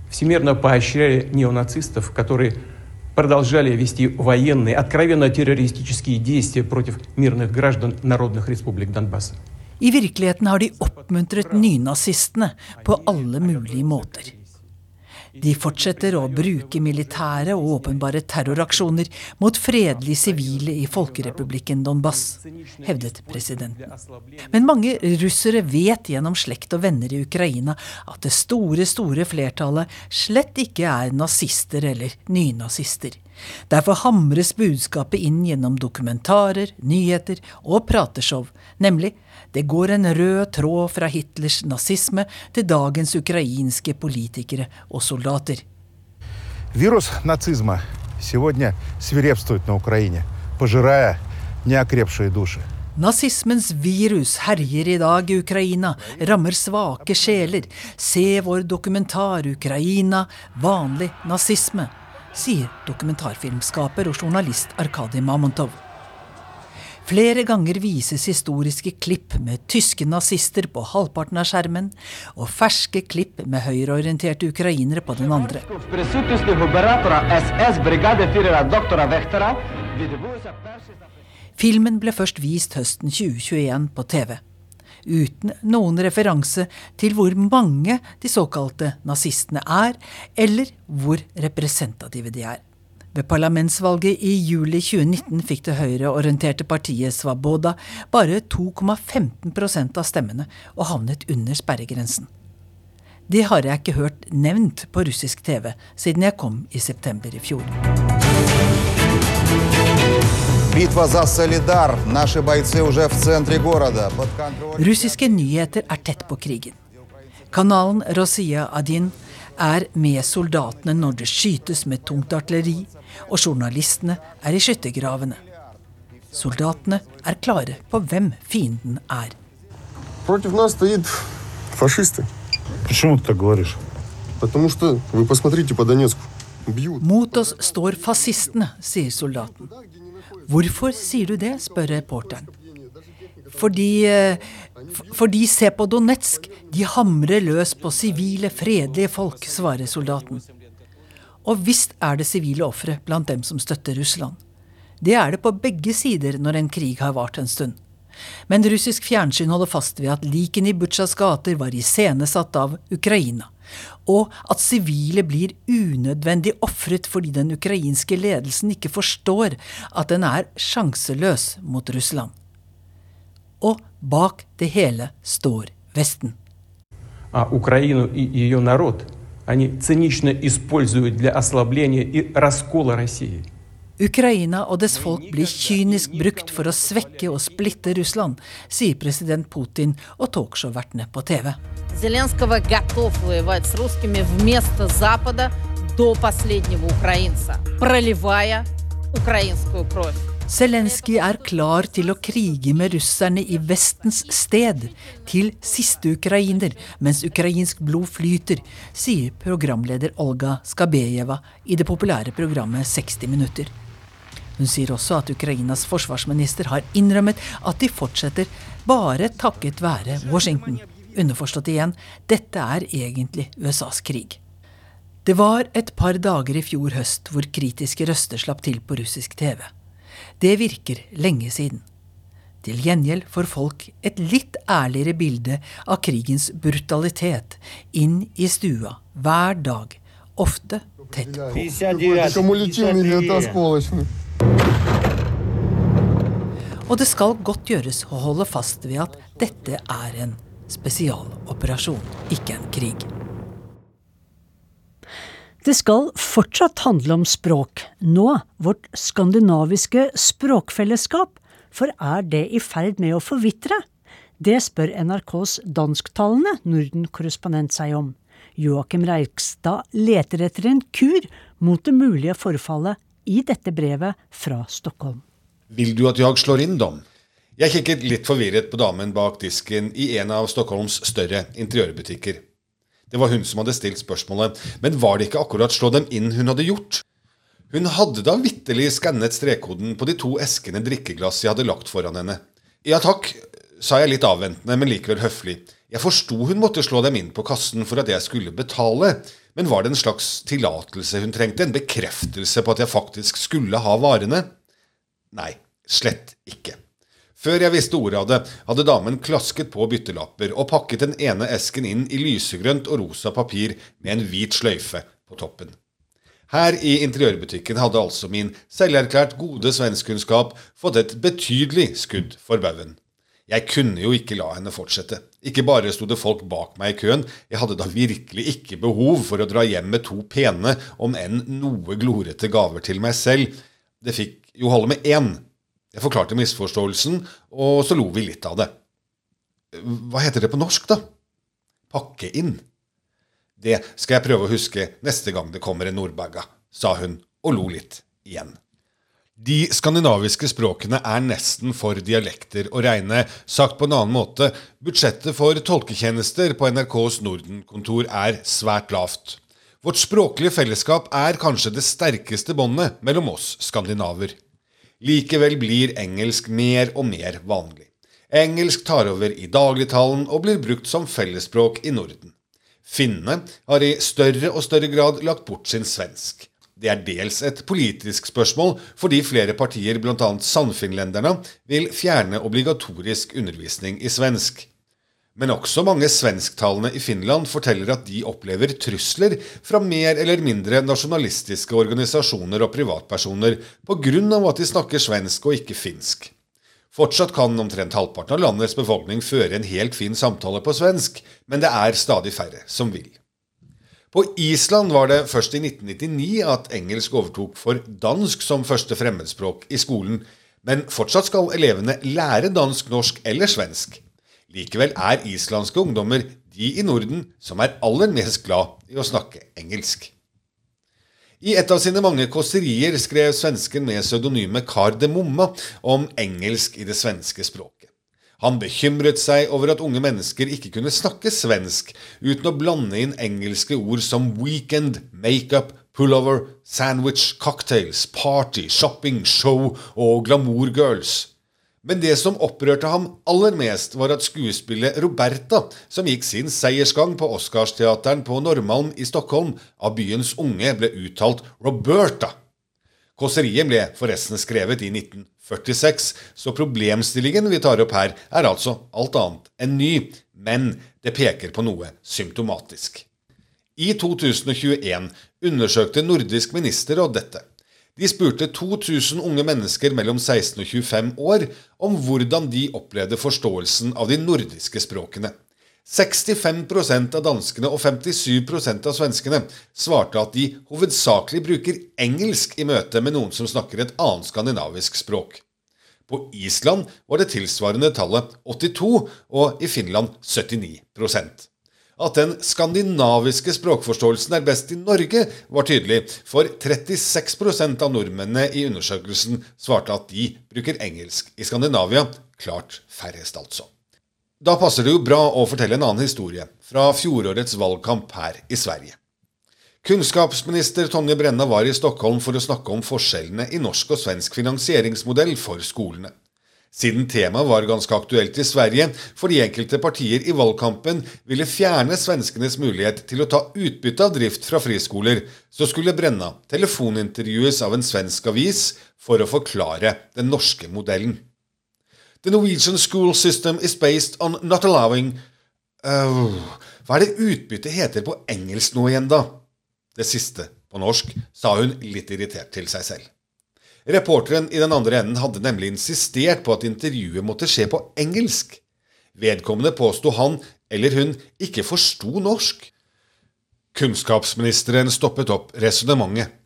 Всемирно поощряли неонацистов, которые продолжали вести военные, откровенно террористические действия против мирных граждан народных республик Донбасса. I virkeligheten har de oppmuntret nynazistene på alle mulige måter. De fortsetter å bruke militære og åpenbare terroraksjoner mot fredelige sivile i folkerepublikken Donbass, hevdet presidenten. Men mange russere vet gjennom slekt og venner i Ukraina at det store, store flertallet slett ikke er nazister eller nynazister. Derfor hamres budskapet inn gjennom dokumentarer, nyheter og prateshow, nemlig det går en rød tråd fra Hitlers nazisme til dagens ukrainske politikere og soldater. Virus сегодня свирепствует на Украине, пожирая неокрепшие души. Nazismens virus herjer i dag i Ukraina, rammer svake sjeler. Se vår dokumentar 'Ukraina vanlig nazisme', sier dokumentarfilmskaper og journalist Arkadij Mamontov. Flere ganger vises historiske klipp med tyske nazister på halvparten av skjermen, og ferske klipp med høyreorienterte ukrainere på den andre. Filmen ble først vist høsten 2021 på TV, uten noen referanse til hvor mange de såkalte nazistene er, eller hvor representative de er. Ved parlamentsvalget i juli 2019 fikk det høyreorienterte partiet Svaboda bare 2,15% av stemmene, og havnet under sperregrensen. Det har jeg ikke hørt nevnt på russisk TV siden jeg kom i september i fjor. Russiske nyheter er tett på krigen. Kanalen Rosia Adin er med soldatene når det skytes med tungt artilleri, og journalistene er i skyttergravene. Soldatene er klare på hvem fienden er. Mot oss står fascistene, sier soldaten. Hvorfor sier du det, spør reporteren. Fordi, fordi se på Donetsk, de hamrer løs på sivile, fredelige folk, svarer soldaten. Og visst er det sivile ofre blant dem som støtter Russland. Det er det på begge sider når en krig har vart en stund. Men russisk fjernsyn holder fast ved at likene i Butsjas gater var iscenesatt av Ukraina, og at sivile blir unødvendig ofret fordi den ukrainske ledelsen ikke forstår at den er sjanseløs mot Russland. Og bak det hele står Vesten. А Украину и ее народ они цинично используют для ослабления и раскола России. Ukraina og dess folk blir kynisk brukt for å svekke og splitte Russland, sier president Putin og talkshow-vertene på TV. Zelenskyj er klar til å krige med russerne i Vestens sted, til siste ukrainer, mens ukrainsk blod flyter, sier programleder Olga Skabejeva i det populære programmet 60 minutter. Hun sier også at Ukrainas forsvarsminister har innrømmet at de fortsetter bare takket være Washington. Underforstått igjen, dette er egentlig USAs krig. Det var et par dager i fjor høst hvor kritiske røster slapp til på russisk TV. Det virker lenge siden. Til gjengjeld får folk et litt ærligere bilde av krigens brutalitet inn i stua hver dag, ofte tett på. Og det skal godt gjøres å holde fast ved at dette er en spesialoperasjon, ikke en krig. Det skal fortsatt handle om språk, nå vårt skandinaviske språkfellesskap, for er det i ferd med å forvitre? Det spør NRKs dansktalende Norden-korrespondent seg om. Joakim Reikstad leter etter en kur mot det mulige forfallet i dette brevet fra Stockholm. Vil du at jeg slår inn dem? Jeg kikket litt forvirret på damen bak disken i en av Stockholms større interiørbutikker. Det var hun som hadde stilt spørsmålet, men var det ikke akkurat slå dem inn hun hadde gjort? Hun hadde da vitterlig skannet strekkoden på de to eskene drikkeglass jeg hadde lagt foran henne. Ja takk, sa jeg litt avventende, men likevel høflig. Jeg forsto hun måtte slå dem inn på kassen for at jeg skulle betale, men var det en slags tillatelse hun trengte, en bekreftelse på at jeg faktisk skulle ha varene? Nei, slett ikke. Før jeg visste ordet av det, hadde damen klasket på byttelapper og pakket den ene esken inn i lysegrønt og rosa papir med en hvit sløyfe på toppen. Her i interiørbutikken hadde altså min selverklært gode svenskkunnskap fått et betydelig skudd for baugen. Jeg kunne jo ikke la henne fortsette. Ikke bare sto det folk bak meg i køen, jeg hadde da virkelig ikke behov for å dra hjem med to pene, om enn noe glorete gaver til meg selv. Det fikk jo holde med én. Jeg forklarte misforståelsen, og så lo vi litt av det. Hva heter det på norsk, da? Pakke inn. Det skal jeg prøve å huske neste gang det kommer en Nordberga, sa hun og lo litt igjen. De skandinaviske språkene er nesten for dialekter å regne. Sagt på en annen måte, budsjettet for tolketjenester på NRKs Norden-kontor er svært lavt. Vårt språklige fellesskap er kanskje det sterkeste båndet mellom oss skandinaver. Likevel blir engelsk mer og mer vanlig. Engelsk tar over i dagligtalen og blir brukt som fellesspråk i Norden. Finnene har i større og større grad lagt bort sin svensk. Det er dels et politisk spørsmål, fordi flere partier, bl.a. Sannfinnlenderne, vil fjerne obligatorisk undervisning i svensk. Men også mange svensktalende i Finland forteller at de opplever trusler fra mer eller mindre nasjonalistiske organisasjoner og privatpersoner pga. at de snakker svensk og ikke finsk. Fortsatt kan omtrent halvparten av landets befolkning føre en helt fin samtale på svensk, men det er stadig færre som vil. På Island var det først i 1999 at engelsk overtok for dansk som første fremmedspråk i skolen, men fortsatt skal elevene lære dansk, norsk eller svensk. Likevel er islandske ungdommer de i Norden som er aller mest glad i å snakke engelsk. I et av sine mange kåserier skrev svensken med pseudonymet Kar de Momma om engelsk i det svenske språket. Han bekymret seg over at unge mennesker ikke kunne snakke svensk uten å blande inn engelske ord som weekend, makeup, pullover, sandwich, cocktails, party, shopping, show og glamour girls. Men det som opprørte ham aller mest, var at skuespillet Roberta, som gikk sin seiersgang på Oscarsteateren på Norrmalm i Stockholm, av byens unge ble uttalt Roberta. Kåseriet ble forresten skrevet i 1946, så problemstillingen vi tar opp her, er altså alt annet enn ny, men det peker på noe symptomatisk. I 2021 undersøkte Nordisk ministerråd dette. De spurte 2000 unge mennesker mellom 16 og 25 år om hvordan de opplevde forståelsen av de nordiske språkene. 65% av danskene og 57% av svenskene svarte at de hovedsakelig bruker engelsk i møte med noen som snakker et annet skandinavisk språk. På Island var det tilsvarende tallet 82, og i Finland 79% At den skandinaviske språkforståelsen er best i Norge, var tydelig, for 36% av nordmennene i undersøkelsen svarte at de bruker engelsk i Skandinavia. Klart færrest, altså. Da passer det jo bra å fortelle en annen historie, fra fjorårets valgkamp her i Sverige. Kunnskapsminister Tonje Brenna var i Stockholm for å snakke om forskjellene i norsk og svensk finansieringsmodell for skolene. Siden temaet var ganske aktuelt i Sverige fordi enkelte partier i valgkampen ville fjerne svenskenes mulighet til å ta utbytte av drift fra friskoler, så skulle Brenna telefonintervjues av en svensk avis for å forklare den norske modellen. The Norwegian school system is based on not allowing uh, Hva er det utbyttet heter på engelsk nå igjen, da? Det siste på norsk, sa hun litt irritert til seg selv. Reporteren i den andre enden hadde nemlig insistert på at intervjuet måtte skje på engelsk. Vedkommende påsto han eller hun ikke forsto norsk. Kunnskapsministeren stoppet opp resonnementet.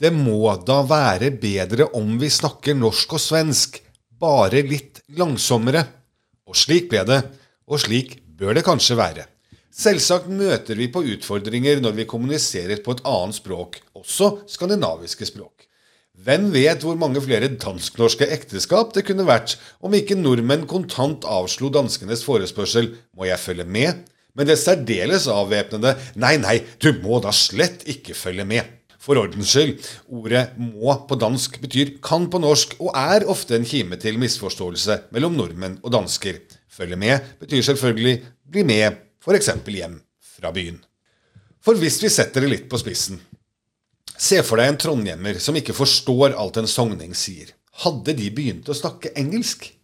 Det må da være bedre om vi snakker norsk og svensk, bare litt langsommere. Og slik ble det, og slik bør det kanskje være. Selvsagt møter vi på utfordringer når vi kommuniserer på et annet språk, også skandinaviske språk. Hvem vet hvor mange flere dansk-norske ekteskap det kunne vært om ikke nordmenn kontant avslo danskenes forespørsel 'må jeg følge med', men det særdeles avvæpnede 'nei, nei, du må da slett ikke følge med'. For ordens skyld, ordet 'må' på dansk betyr 'kan' på norsk, og er ofte en kime til misforståelse mellom nordmenn og dansker. Følge med betyr selvfølgelig 'bli med', f.eks. hjem fra byen. For hvis vi setter det litt på spissen Se for deg en trondhjemmer som ikke forstår alt en sogning sier. Hadde de begynt å snakke engelsk?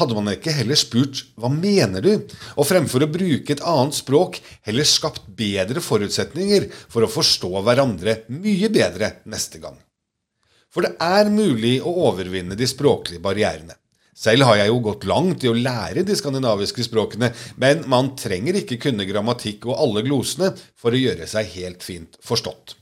Hadde man ikke heller spurt 'hva mener du?' og fremfor å bruke et annet språk heller skapt bedre forutsetninger for å forstå hverandre mye bedre neste gang? For det er mulig å overvinne de språklige barrierene. Selv har jeg jo gått langt i å lære de skandinaviske språkene, men man trenger ikke kunne grammatikk og alle glosene for å gjøre seg helt fint forstått.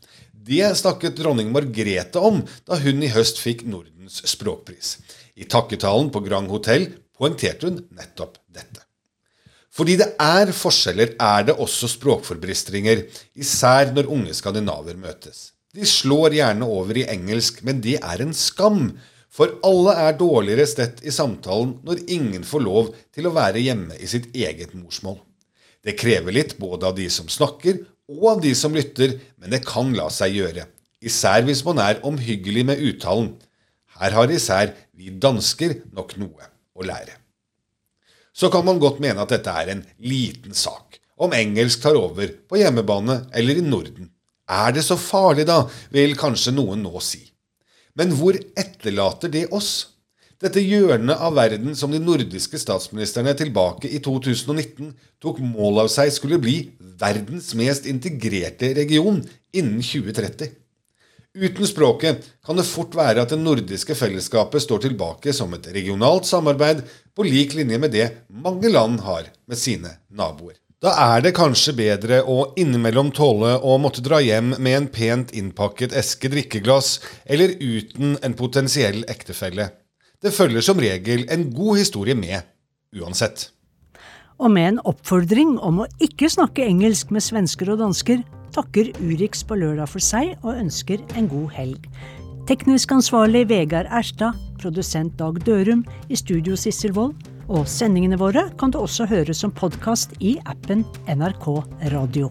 Det snakket dronning Margrethe om da hun i høst fikk Nordens språkpris. I takketalen på Grand Hotell poengterte hun nettopp dette. Fordi det er forskjeller, er det også språkforbristringer, især når unge skandinaver møtes. De slår gjerne over i engelsk, men det er en skam. For alle er dårligere stett i samtalen når ingen får lov til å være hjemme i sitt eget morsmål. Det krever litt både av de som snakker og av de som lytter, men det kan la seg gjøre. Især hvis man er omhyggelig med uttalen. Her har især vi dansker nok noe å lære. Så kan man godt mene at dette er en liten sak, om engelsk tar over på hjemmebane eller i Norden. Er det så farlig, da, vil kanskje noen nå si. Men hvor etterlater det oss? Dette hjørnet av verden som de nordiske statsministrene tilbake i 2019 tok mål av seg skulle bli verdens mest integrerte region innen 2030. Uten språket kan det fort være at det nordiske fellesskapet står tilbake som et regionalt samarbeid på lik linje med det mange land har med sine naboer. Da er det kanskje bedre å innimellom tåle å måtte dra hjem med en pent innpakket eske drikkeglass, eller uten en potensiell ektefelle. Det følger som regel en god historie med, uansett. Og med en oppfordring om å ikke snakke engelsk med svensker og dansker, takker Urix på lørdag for seg og ønsker en god helg. Teknisk ansvarlig Vegard Erstad, produsent Dag Dørum, i studio Sissel Wold. Og sendingene våre kan du også høre som podkast i appen NRK Radio.